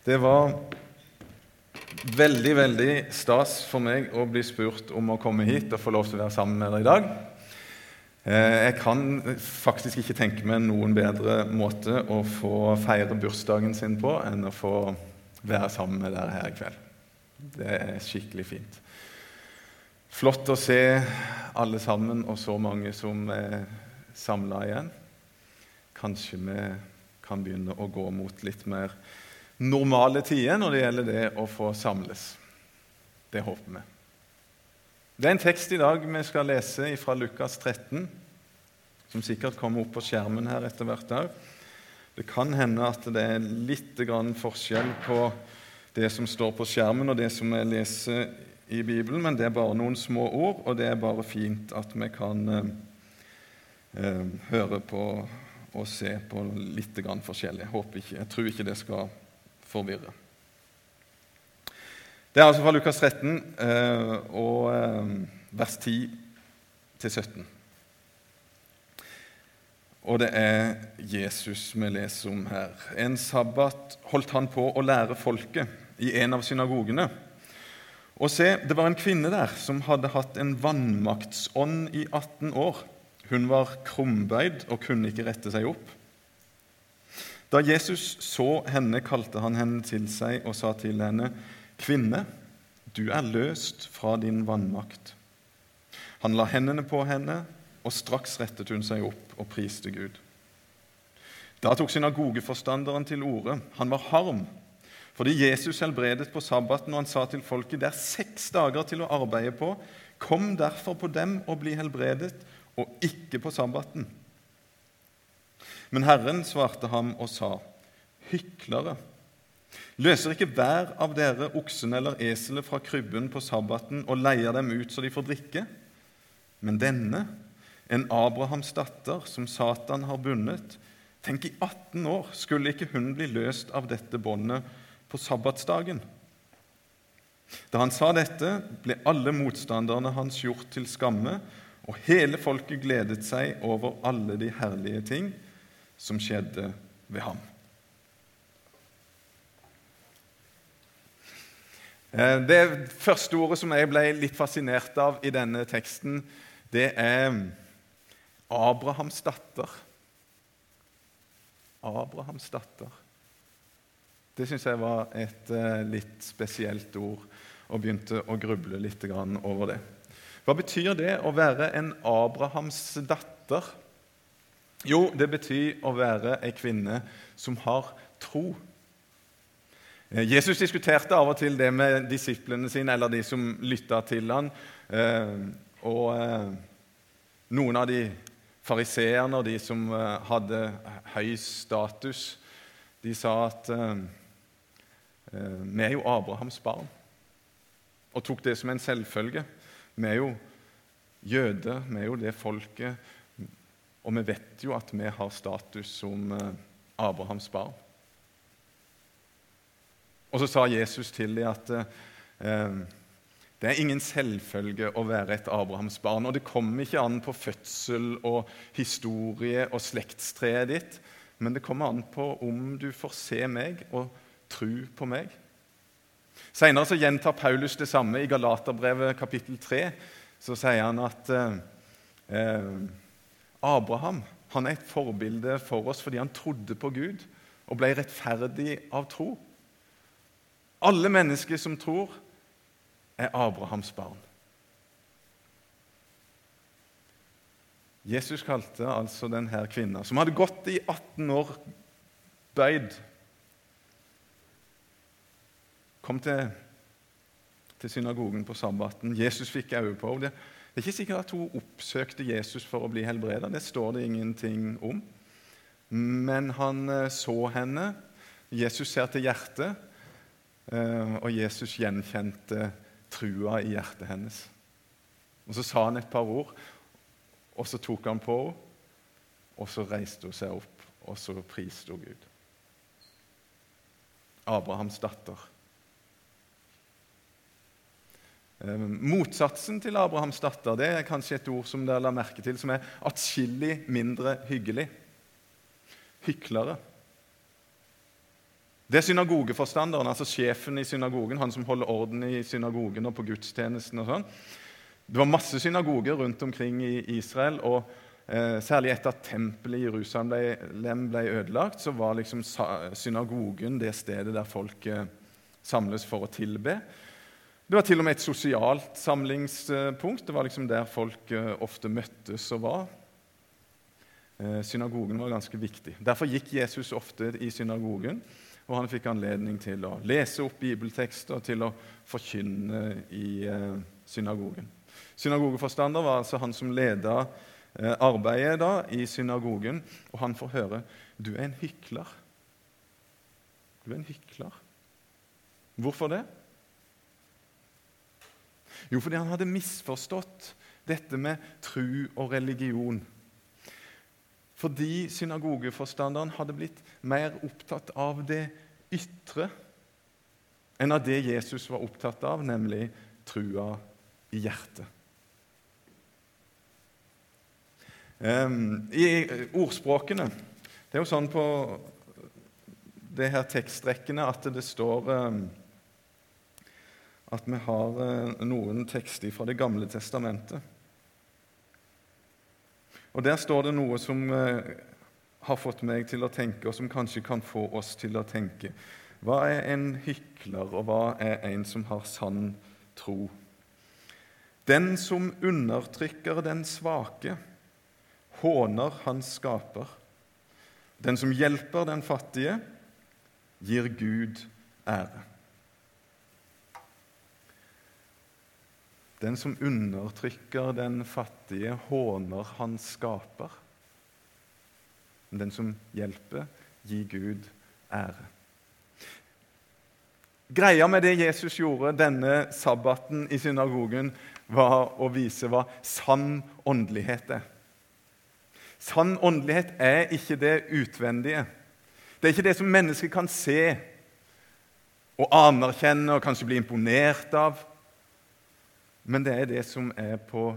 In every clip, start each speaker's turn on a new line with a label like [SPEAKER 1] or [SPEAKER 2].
[SPEAKER 1] Det var veldig, veldig stas for meg å bli spurt om å komme hit og få lov til å være sammen med dere i dag. Eh, jeg kan faktisk ikke tenke meg noen bedre måte å få feire bursdagen sin på enn å få være sammen med dere her i kveld. Det er skikkelig fint. Flott å se alle sammen og så mange som er samla igjen. Kanskje vi kan begynne å gå mot litt mer normale tider når det gjelder det å få samles. Det håper vi. Det er en tekst i dag vi skal lese fra Lukas 13, som sikkert kommer opp på skjermen her etter hvert òg. Det kan hende at det er litt forskjell på det som står på skjermen, og det som jeg leser i Bibelen, men det er bare noen små ord, og det er bare fint at vi kan eh, eh høre på og se på litt forskjellig. Jeg, ikke, jeg tror ikke det skal forvirre. Det er altså fra Lukas 13 eh, eh, vers 10 til 17. Og det er Jesus vi leser om her. En sabbat holdt han på å lære folket i en av synagogene. Og se, det var en kvinne der som hadde hatt en vannmaktsånd i 18 år. Hun var krumbøyd og kunne ikke rette seg opp. Da Jesus så henne, kalte han henne til seg og sa til henne, 'Kvinne, du er løst fra din vannmakt.' Han la hendene på henne, og straks rettet hun seg opp og priste Gud. Da tok synagogeforstanderen til orde. Han var harm fordi Jesus helbredet på sabbaten, og han sa til folket, 'Det er seks dager til å arbeide på. Kom derfor på dem og bli helbredet, og ikke på sabbaten.' Men Herren svarte ham og sa, hyklere, løser ikke hver av dere oksen eller eselet fra krybben på sabbaten og leier dem ut så de får drikke? Men denne, en Abrahams datter som Satan har bundet, tenk i 18 år skulle ikke hun bli løst av dette båndet på sabbatsdagen? Da han sa dette, ble alle motstanderne hans gjort til skamme, og hele folket gledet seg over alle de herlige ting som skjedde ved ham. Eh, det første ordet som jeg ble litt fascinert av i denne teksten, det er Abrahams datter. Abrahams datter. Det syns jeg var et eh, litt spesielt ord, og begynte å gruble litt over det. Hva betyr det å være en Abrahams datter? Jo, det betyr å være ei kvinne som har tro. Eh, Jesus diskuterte av og til det med disiplene sine, eller de som lytta til han. Eh, og eh, noen av de fariseerne og de som hadde høy status, de sa at vi er jo Abrahams barn, og tok det som en selvfølge. Vi er jo jøder, vi er jo det folket og vi vet jo at vi har status som eh, Abrahams barn. Og så sa Jesus til dem at eh, det er ingen selvfølge å være et Abrahams barn. Og det kommer ikke an på fødsel og historie og slektstreet ditt, men det kommer an på om du får se meg og tro på meg. Senere gjentar Paulus det samme i Galaterbrevet kapittel 3. Så sier han at eh, eh Abraham han er et forbilde for oss fordi han trodde på Gud og ble rettferdig av tro. Alle mennesker som tror, er Abrahams barn. Jesus kalte altså denne kvinna, som hadde gått i 18 år bøyd Kom til, til synagogen på sabbaten. Jesus fikk øye på henne. Det er ikke sikkert at hun oppsøkte Jesus for å bli helbreda. Det står det ingenting om. Men han eh, så henne. Jesus ser til hjertet, eh, og Jesus gjenkjente trua i hjertet hennes. Og Så sa han et par ord, og så tok han på henne, og så reiste hun seg opp, og så priste hun Gud. Abrahams datter. Motsatsen til Abrahams datter det er kanskje et ord som dere la merke til, som er atskillig mindre hyggelig. Hyklere. Det er synagogeforstanderen, altså sjefen i synagogen, han som holder orden i synagogen og på gudstjenesten. og sånn. Det var masse synagoger rundt omkring i Israel. og eh, Særlig etter at tempelet i Jerusalem ble, ble ødelagt, så var liksom synagogen det stedet der folk eh, samles for å tilbe. Det var til og med et sosialt samlingspunkt. Det var liksom der folk eh, ofte møttes og var. Eh, synagogen var ganske viktig. Derfor gikk Jesus ofte i synagogen og han fikk anledning til å lese opp bibeltekster, til å forkynne i eh, synagogen. Synagogeforstander var altså han som leda arbeidet da, i synagogen, og han får høre du er en hykler. Du er en hykler. Hvorfor det? Jo, fordi han hadde misforstått dette med tru og religion. Fordi synagogeforstanderen hadde blitt mer opptatt av det ytre enn av det Jesus var opptatt av, nemlig trua i hjertet. I ordspråkene Det er jo sånn på det her tekstrekkene at det står at vi har eh, noen tekster fra Det gamle testamentet. Og Der står det noe som eh, har fått meg til å tenke, og som kanskje kan få oss til å tenke. Hva er en hykler, og hva er en som har sann tro? Den som undertrykker den svake, håner hans skaper. Den som hjelper den fattige, gir Gud ære. Den som undertrykker den fattige, håner hans skaper. Den som hjelper, gir Gud ære. Greia med det Jesus gjorde denne sabbaten i synagogen, var å vise hva sann åndelighet er. Sann åndelighet er ikke det utvendige. Det er ikke det som mennesker kan se og anerkjenne og kanskje bli imponert av men det er det som er på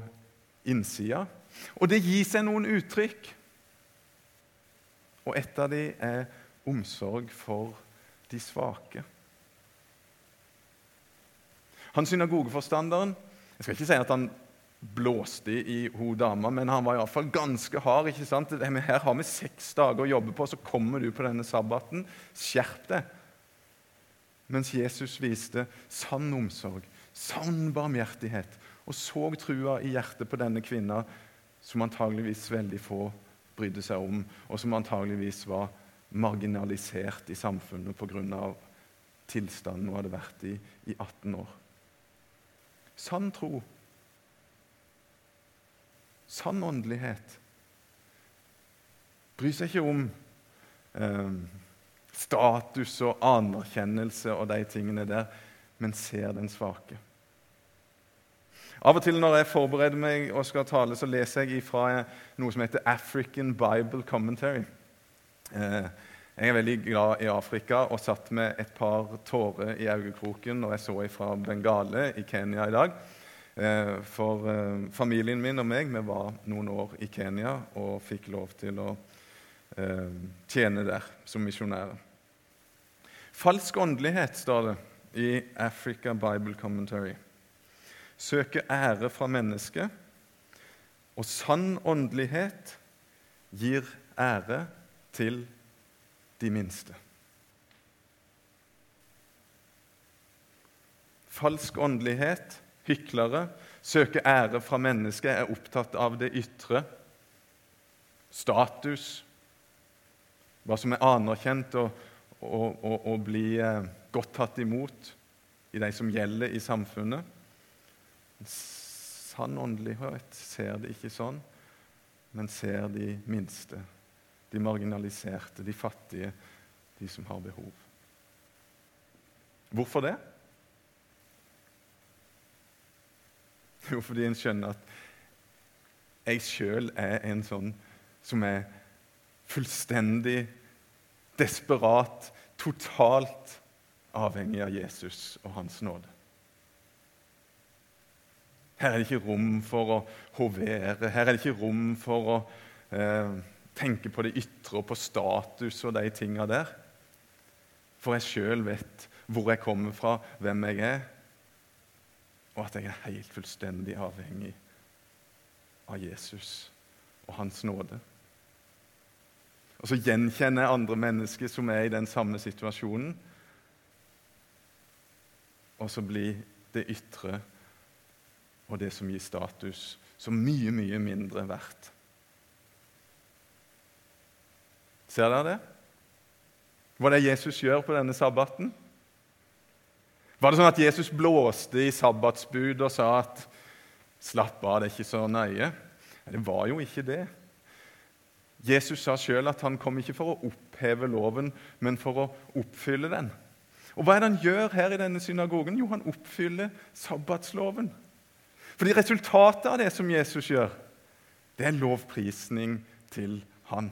[SPEAKER 1] innsida. Og det gir seg noen uttrykk. Og et av dem er omsorg for de svake. Han synagogeforstanderen Jeg skal ikke si at han blåste i hun dama, men han var iallfall ganske hard. ikke sant? Her har vi seks dager å jobbe på, så kommer du på denne sabbaten. Skjerp deg! Mens Jesus viste sann omsorg, Sann barmhjertighet. Og så trua i hjertet på denne kvinna som antageligvis veldig få brydde seg om, og som antageligvis var marginalisert i samfunnet pga. tilstanden hun hadde vært i i 18 år. Sann tro. Sann åndelighet. Bryr seg ikke om eh, status og anerkjennelse og de tingene der men ser den svake. Av og til når jeg forbereder meg og skal tale, så leser jeg fra noe som heter African Bible Commentary. Eh, jeg er veldig glad i Afrika og satt med et par tårer i øyekroken når jeg så fra Bengale i Kenya i dag. Eh, for eh, familien min og meg vi var noen år i Kenya og fikk lov til å tjene der som misjonærer. Falsk åndelighet, står det i Africa Bible Commentary. Søker ære fra mennesket, og sann åndelighet gir ære til de minste. Falsk åndelighet, hyklere, søker ære fra mennesket, er opptatt av det ytre. Status, hva som er anerkjent og, og, og, og bli eh, godt tatt imot i de som gjelder i samfunnet. Sann åndelighet ser det ikke sånn, men ser de minste, de marginaliserte, de fattige, de som har behov. Hvorfor det? Jo, fordi en skjønner at jeg sjøl er en sånn som er fullstendig desperat, totalt avhengig av Jesus og hans nåde. Her er det ikke rom for å hovere, her er det ikke rom for å eh, tenke på det ytre og på status og de tinga der. for jeg sjøl vet hvor jeg kommer fra, hvem jeg er, og at jeg er helt fullstendig avhengig av Jesus og Hans nåde. Og så gjenkjenner jeg andre mennesker som er i den samme situasjonen. Og så blir det ytre og det som gir status, så mye, mye mindre verdt. Ser dere det? Hva det Jesus gjør på denne sabbaten? Var det sånn at Jesus blåste i sabbatsbud og sa at 'slapp av, det er ikke så nøye'? Det var jo ikke det. Jesus sa sjøl at han kom ikke for å oppheve loven, men for å oppfylle den. Og Hva er det han gjør her i denne synagogen? Jo, han oppfyller sabbatsloven. Fordi resultatet av det som Jesus gjør, det er lovprisning til han.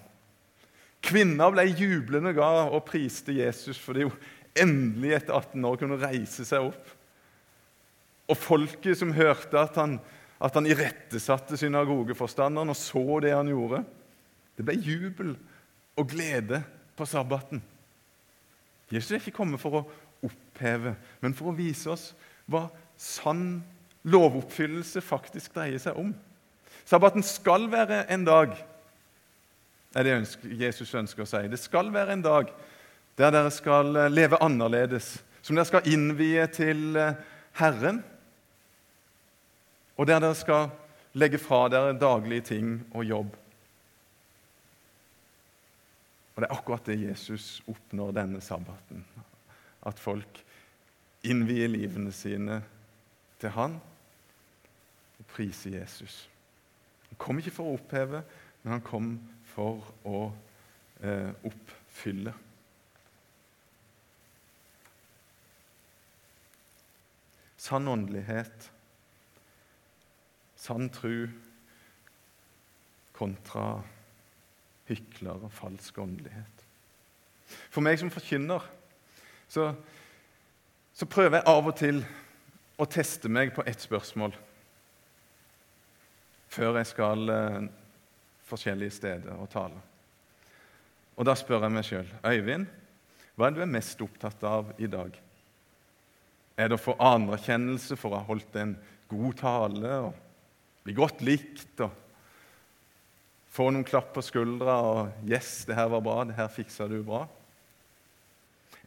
[SPEAKER 1] Kvinner ble jublende glad og priste Jesus fordi hun endelig etter 18 år kunne reise seg opp. Og folket som hørte at han, at han irettesatte synagogeforstanderen og så det han gjorde, det ble jubel og glede på sabbaten. Jesus er ikke kommet for å oppheve, men for å vise oss hva sann lovoppfyllelse faktisk dreier seg om. Sabbaten skal være en dag er det Jesus ønsker å si. Det skal være en dag der dere skal eh, leve annerledes, som dere skal innvie til eh, Herren, og der dere skal legge fra dere daglige ting og jobb. Og Det er akkurat det Jesus oppnår denne sabbaten. At folk innvier livene sine til Han og priser Jesus. Han kom ikke for å oppheve, men han kom for å eh, oppfylle. Sann åndelighet, sann tru kontra hykler og falsk åndelighet. For meg som forkynner så, så prøver jeg av og til å teste meg på ett spørsmål før jeg skal eh, forskjellige steder og tale. Og Da spør jeg meg sjøl Øyvind, hva er du er mest opptatt av i dag? Er det å få anerkjennelse for å ha holdt en god tale og bli godt likt og få noen klapp på skuldra og 'Yes, det her var bra. Det her fiksa du bra.'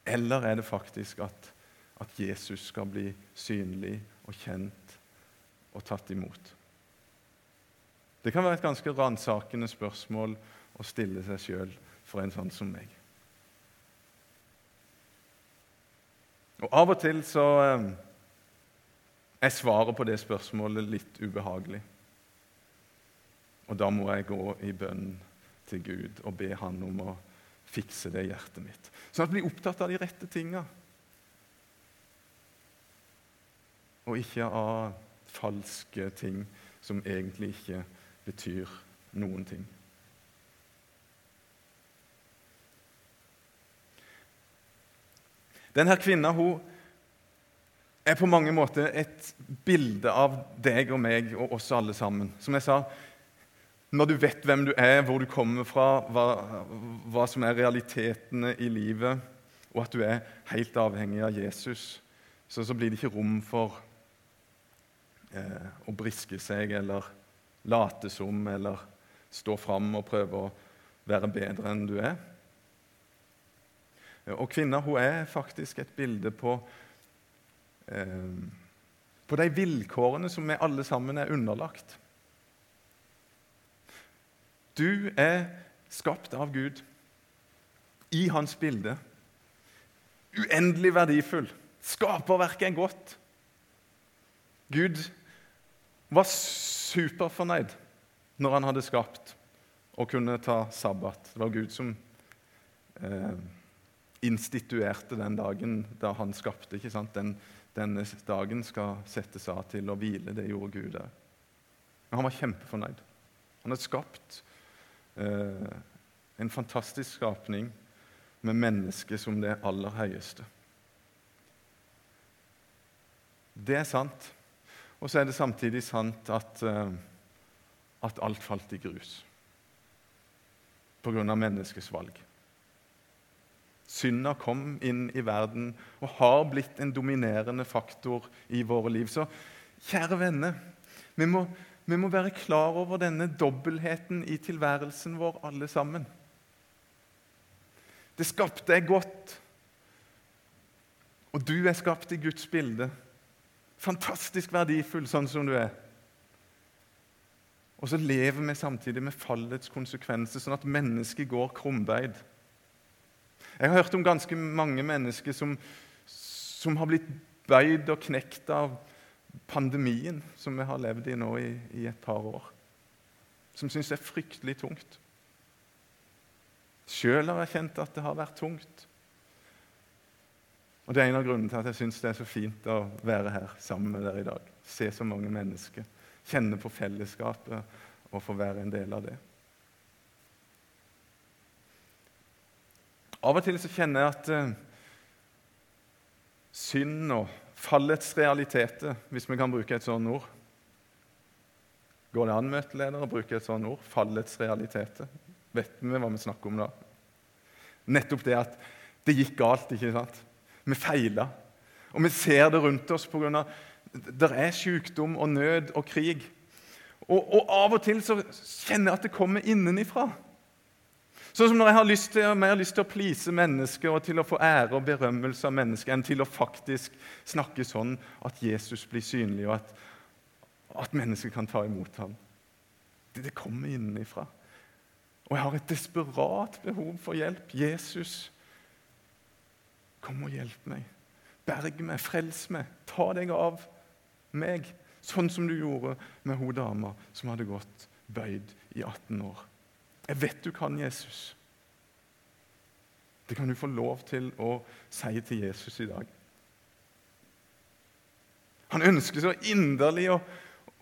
[SPEAKER 1] Eller er det faktisk at, at Jesus skal bli synlig og kjent og tatt imot? Det kan være et ganske ransakende spørsmål å stille seg sjøl for en sånn som meg. Og Av og til så eh, er svaret på det spørsmålet litt ubehagelig. Og da må jeg gå i bønn til Gud og be Han om å fikse det i hjertet mitt. Sånn at jeg blir opptatt av de rette tinga. Og ikke av falske ting som egentlig ikke betyr noen ting. Denne kvinna hun er på mange måter et bilde av deg og meg og oss alle sammen. Som jeg sa, når du vet hvem du er, hvor du kommer fra, hva, hva som er realitetene i livet, og at du er helt avhengig av Jesus, så, så blir det ikke rom for eh, å briske seg eller late som eller stå fram og prøve å være bedre enn du er. Og kvinna hun er faktisk et bilde på, eh, på de vilkårene som vi alle sammen er underlagt. Du er skapt av Gud i hans bilde. Uendelig verdifull. Skaperverket er godt. Gud var superfornøyd når han hadde skapt og kunne ta sabbat. Det var Gud som eh, instituerte den dagen da han skapte. ikke sant? Den, denne dagen skal settes av til å hvile. Det gjorde Gud òg. Men han var kjempefornøyd. Han hadde skapt eh, en fantastisk skapning med mennesket som det aller høyeste. Det er sant. Og så er det samtidig sant at, eh, at alt falt i grus pga. menneskets valg. Synda kom inn i verden og har blitt en dominerende faktor i våre liv. Så kjære venner, vi må, vi må være klar over denne dobbeltheten i tilværelsen vår, alle sammen. Det skapte jeg godt, og du er skapt i Guds bilde. Fantastisk verdifull sånn som du er. Og så lever vi samtidig med fallets konsekvenser, sånn at mennesket går krumbeid. Jeg har hørt om ganske mange mennesker som, som har blitt bøyd og knekt av pandemien som vi har levd i nå i, i et par år. Som syns det er fryktelig tungt. Sjøl har jeg kjent at det har vært tungt. Og Det er en av grunnene til at jeg syns det er så fint å være her sammen med dere i dag. Se så mange mennesker. Kjenne på fellesskapet og få være en del av det. Av og til så kjenner jeg at uh, synd og fallets realiteter, hvis vi kan bruke et sånt ord Går det an, møteleder, å bruke et sånt ord? Fallets realiteter. Vet vi hva vi snakker om da? Nettopp det at det gikk galt. ikke sant? Vi feila. Og vi ser det rundt oss pga. Det er sykdom og nød og krig. Og, og, av og til så kjenner jeg at det kommer innenifra. Sånn som når jeg har lyst til, jeg lyst til å please mennesker og til å få ære og berømmelse av mennesker, enn til å faktisk snakke sånn at Jesus blir synlig, og at, at mennesker kan ta imot ham. Det, det kommer innenfra. Og jeg har et desperat behov for hjelp. Jesus, kom og hjelp meg. Berg meg, frels meg, ta deg av meg. Sånn som du gjorde med hun dama som hadde gått bøyd i 18 år. Jeg vet du kan Jesus. Det kan du få lov til å si til Jesus i dag. Han ønsker så inderlig å,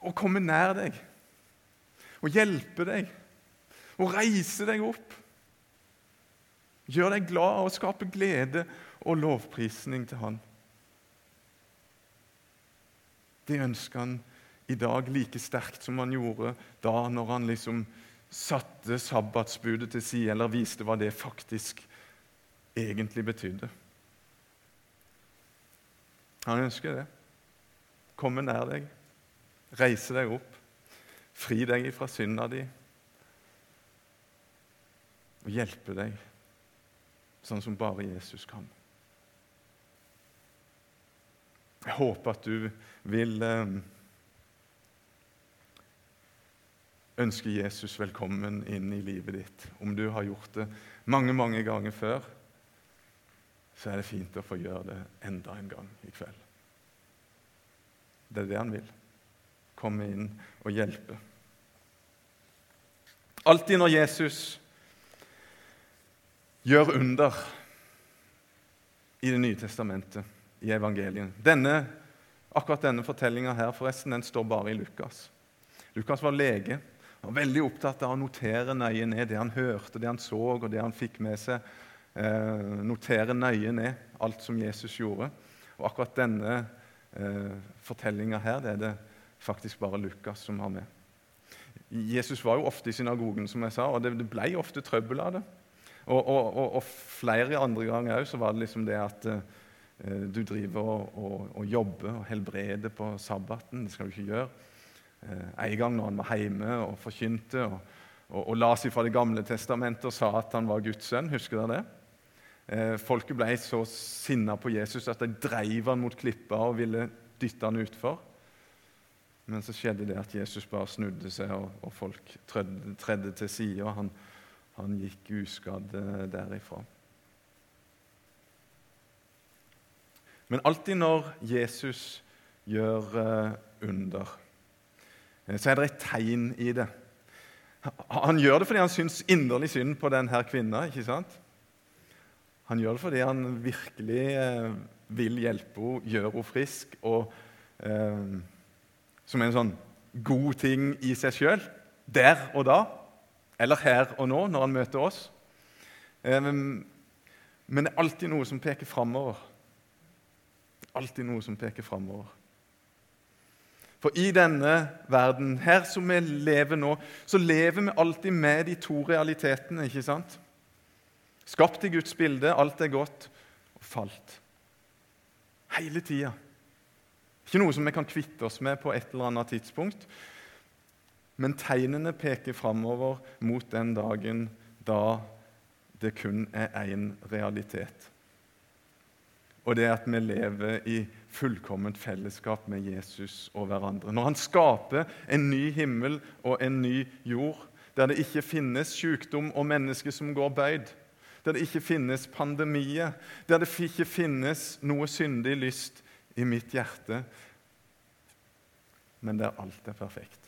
[SPEAKER 1] å komme nær deg og hjelpe deg og reise deg opp. Gjør deg glad og skape glede og lovprisning til Han. Det ønsker han i dag like sterkt som han gjorde da når han liksom satte sabbatsbudet til side, eller viste hva det faktisk egentlig betydde. Han ønsker det. Komme nær deg, reise deg opp, fri deg fra synda di og hjelpe deg sånn som bare Jesus kan. Jeg håper at du vil eh, ønsker Jesus velkommen inn i livet ditt. Om du har gjort det mange, mange ganger før, så er det fint å få gjøre det enda en gang i kveld. Det er det han vil. Komme inn og hjelpe. Alltid når Jesus gjør under i Det nye testamentet, i evangelien denne, Akkurat denne fortellinga her forresten, den står bare i Lukas. Lukas var lege. Var veldig opptatt av å notere nøye ned det han hørte, det han så og det han fikk med seg. Eh, notere nøye ned alt som Jesus gjorde. Og akkurat denne eh, fortellinga her, det er det faktisk bare Lukas som har med. Jesus var jo ofte i synagogen, som jeg sa, og det, ble ofte trøbbel av det. Og, og, og, og flere andre ganger òg var det liksom det at eh, du driver og, jobber og helbreder på sabbaten. Det skal du ikke gjøre. Eh, en gang når han var hjemme og forkynte og, og, og la seg fra Det gamle testamentet og sa at han var Guds sønn. Husker dere det? Eh, folket ble så sinna på Jesus at de dreiv han mot klippa og ville dytte han utfor. Men så skjedde det at Jesus bare snudde seg, og, og folk tredde, tredde til side. Og han, han gikk uskadd eh, derifra. Men alltid når Jesus gjør under så er det et tegn i det. Han gjør det fordi han syns inderlig synd på denne kvinna. ikke sant? Han gjør det fordi han virkelig eh, vil hjelpe henne, gjøre henne frisk, og eh, som en sånn god ting i seg sjøl, der og da, eller her og nå, når han møter oss. Eh, men det er alltid noe som peker framover. Alltid noe som peker framover. For i denne verden, her som vi lever nå, så lever vi alltid med de to realitetene. ikke sant? Skapt i Guds bilde, alt er godt, og falt. Hele tida. Ikke noe som vi kan kvitte oss med på et eller annet tidspunkt. Men tegnene peker framover mot den dagen da det kun er én realitet. Og det er at vi lever i fullkomment fellesskap med Jesus og hverandre. Når han skaper en ny himmel og en ny jord, der det ikke finnes sykdom og mennesker som går bøyd, der det ikke finnes pandemier, der det ikke finnes noe syndig lyst i mitt hjerte, men der alt er perfekt.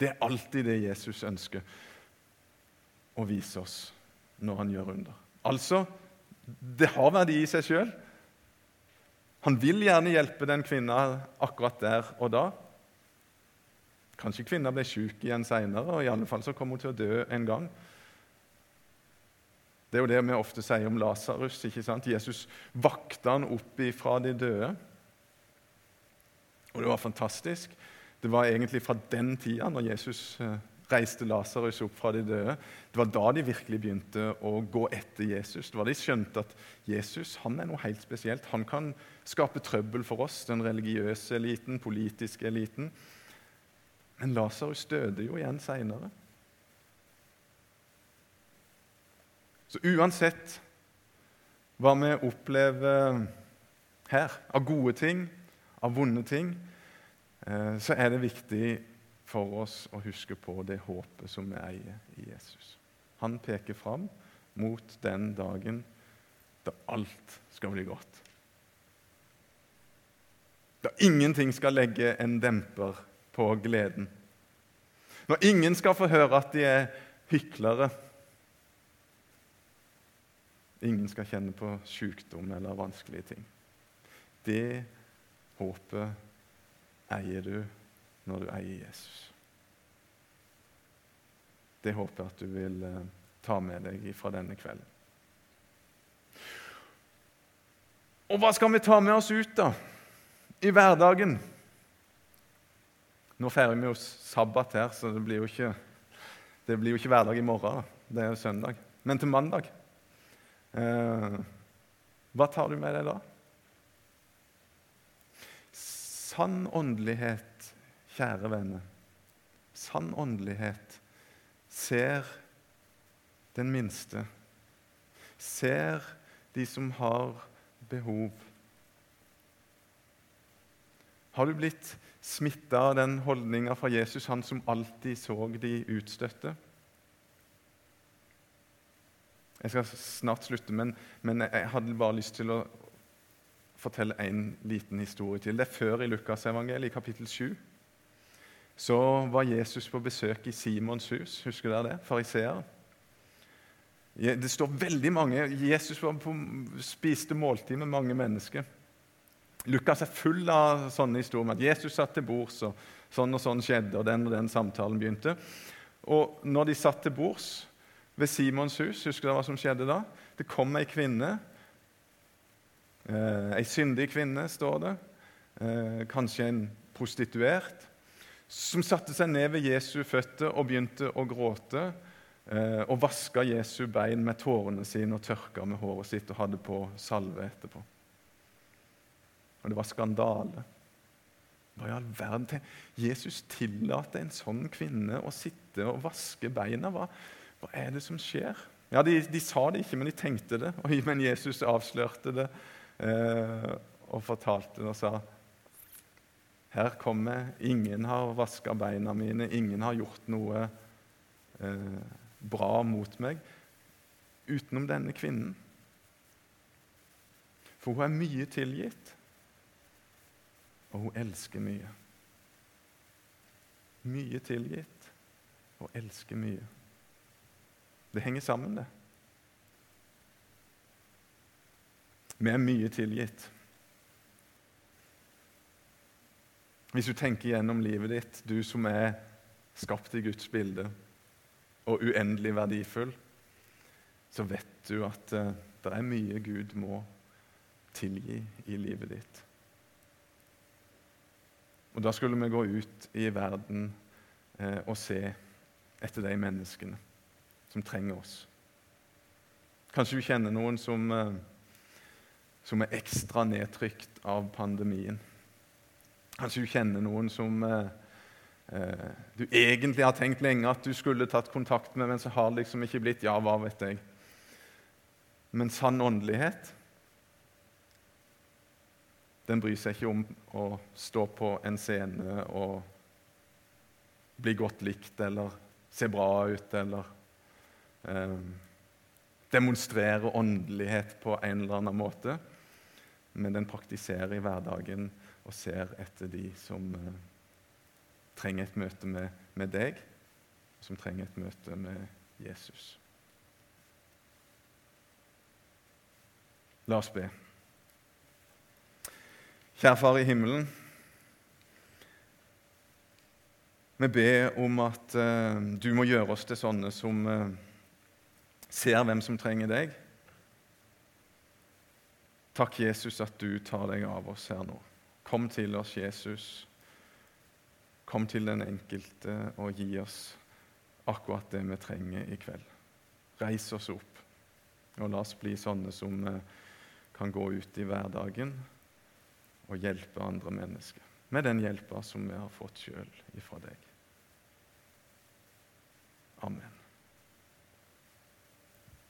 [SPEAKER 1] Det er alltid det Jesus ønsker å vise oss når han gjør under. Altså, det har verdi i seg sjøl. Han vil gjerne hjelpe den kvinna akkurat der og da. Kanskje kvinna ble syk igjen seinere, og i alle fall så kom hun til å dø en gang. Det er jo det vi ofte sier om Lasarus. Jesus vakta han opp ifra de døde. Og det var fantastisk. Det var egentlig fra den tida, når Jesus eh, reiste Lasarus opp fra de døde, det var da de virkelig begynte å gå etter Jesus. Det var da de skjønte at Jesus han er noe helt spesielt. Han kan skape trøbbel for oss, den religiøse eliten, politiske eliten. Men Lasarus døde jo igjen seinere. Så uansett hva vi opplever her av gode ting, av vonde ting, eh, så er det viktig for oss å huske på det håpet som vi eier i Jesus. Han peker fram mot den dagen da alt skal bli godt. Da ingenting skal legge en demper på gleden. Når ingen skal få høre at de er hyklere. Ingen skal kjenne på sykdom eller vanskelige ting. Det håpet eier du når du eier Jesus. Det håper jeg at du vil eh, ta med deg fra denne kvelden. Og hva skal vi ta med oss ut, da? I hverdagen? Nå feirer vi jo sabbat her, så det blir jo ikke, det blir jo ikke hverdag i morgen. Det er jo søndag. Men til mandag eh, Hva tar du med deg da? Sann åndelighet Kjære venner, sann åndelighet ser den minste, ser de som har behov. Har du blitt smitta av den holdninga fra Jesus, han som alltid så de utstøtte? Jeg skal snart slutte, men, men jeg hadde bare lyst til å fortelle en liten historie til. Det er før i Lukasevangeliet, i kapittel 7 så var Jesus på besøk i Simons hus. Husker dere det? Fariseer. Det står veldig mange Jesus på, spiste måltid med mange mennesker. Lukas er full av sånne historier om at Jesus satt til bords, og sånn og sånn skjedde, og den og den samtalen begynte. Og når de satt til bords ved Simons hus, husker dere hva som skjedde da? Det kom ei kvinne. Eh, syndig kvinne, står det. Eh, kanskje en prostituert som satte seg ned ved Jesu føtter og begynte å gråte. Eh, og vaska Jesu bein med tårene sine og tørka med håret sitt og hadde på salve etterpå. Og det var skandale. Hva i all verden? Jesus tillater en sånn kvinne å sitte og vaske beina. Hva, hva er det som skjer? Ja, de, de, sa det ikke, men de tenkte det. Men Jesus avslørte det eh, og fortalte det og sa her kommer Ingen har vaska beina mine, ingen har gjort noe eh, bra mot meg utenom denne kvinnen. For hun er mye tilgitt, og hun elsker mye. Mye tilgitt og elsker mye. Det henger sammen, det. Vi er mye tilgitt. Hvis du tenker gjennom livet ditt, du som er skapt i Guds bilde og uendelig verdifull, så vet du at uh, det er mye Gud må tilgi i livet ditt. Og Da skulle vi gå ut i verden uh, og se etter de menneskene som trenger oss. Kanskje du kjenner noen som, eh, som er ekstra nedtrykt av pandemien. Kanskje du kjenner noen som eh, eh, du egentlig har tenkt lenge at du skulle tatt kontakt med, men så har det liksom ikke blitt. Ja, hva vet jeg. Men sann åndelighet den bryr seg ikke om å stå på en scene og bli godt likt eller se bra ut eller eh, demonstrere åndelighet på en eller annen måte. Men den praktiserer i hverdagen og ser etter de som eh, trenger et møte med, med deg, som trenger et møte med Jesus. La oss be. Kjære Far i himmelen. Vi ber om at uh, du må gjøre oss til sånne som uh, ser hvem som trenger deg. Takk, Jesus, at du tar deg av oss her nå. Kom til oss, Jesus. Kom til den enkelte og gi oss akkurat det vi trenger i kveld. Reis oss opp, og la oss bli sånne som uh, kan gå ut i hverdagen og hjelpe andre mennesker med den hjelpa som vi har fått sjøl ifra deg. Amen.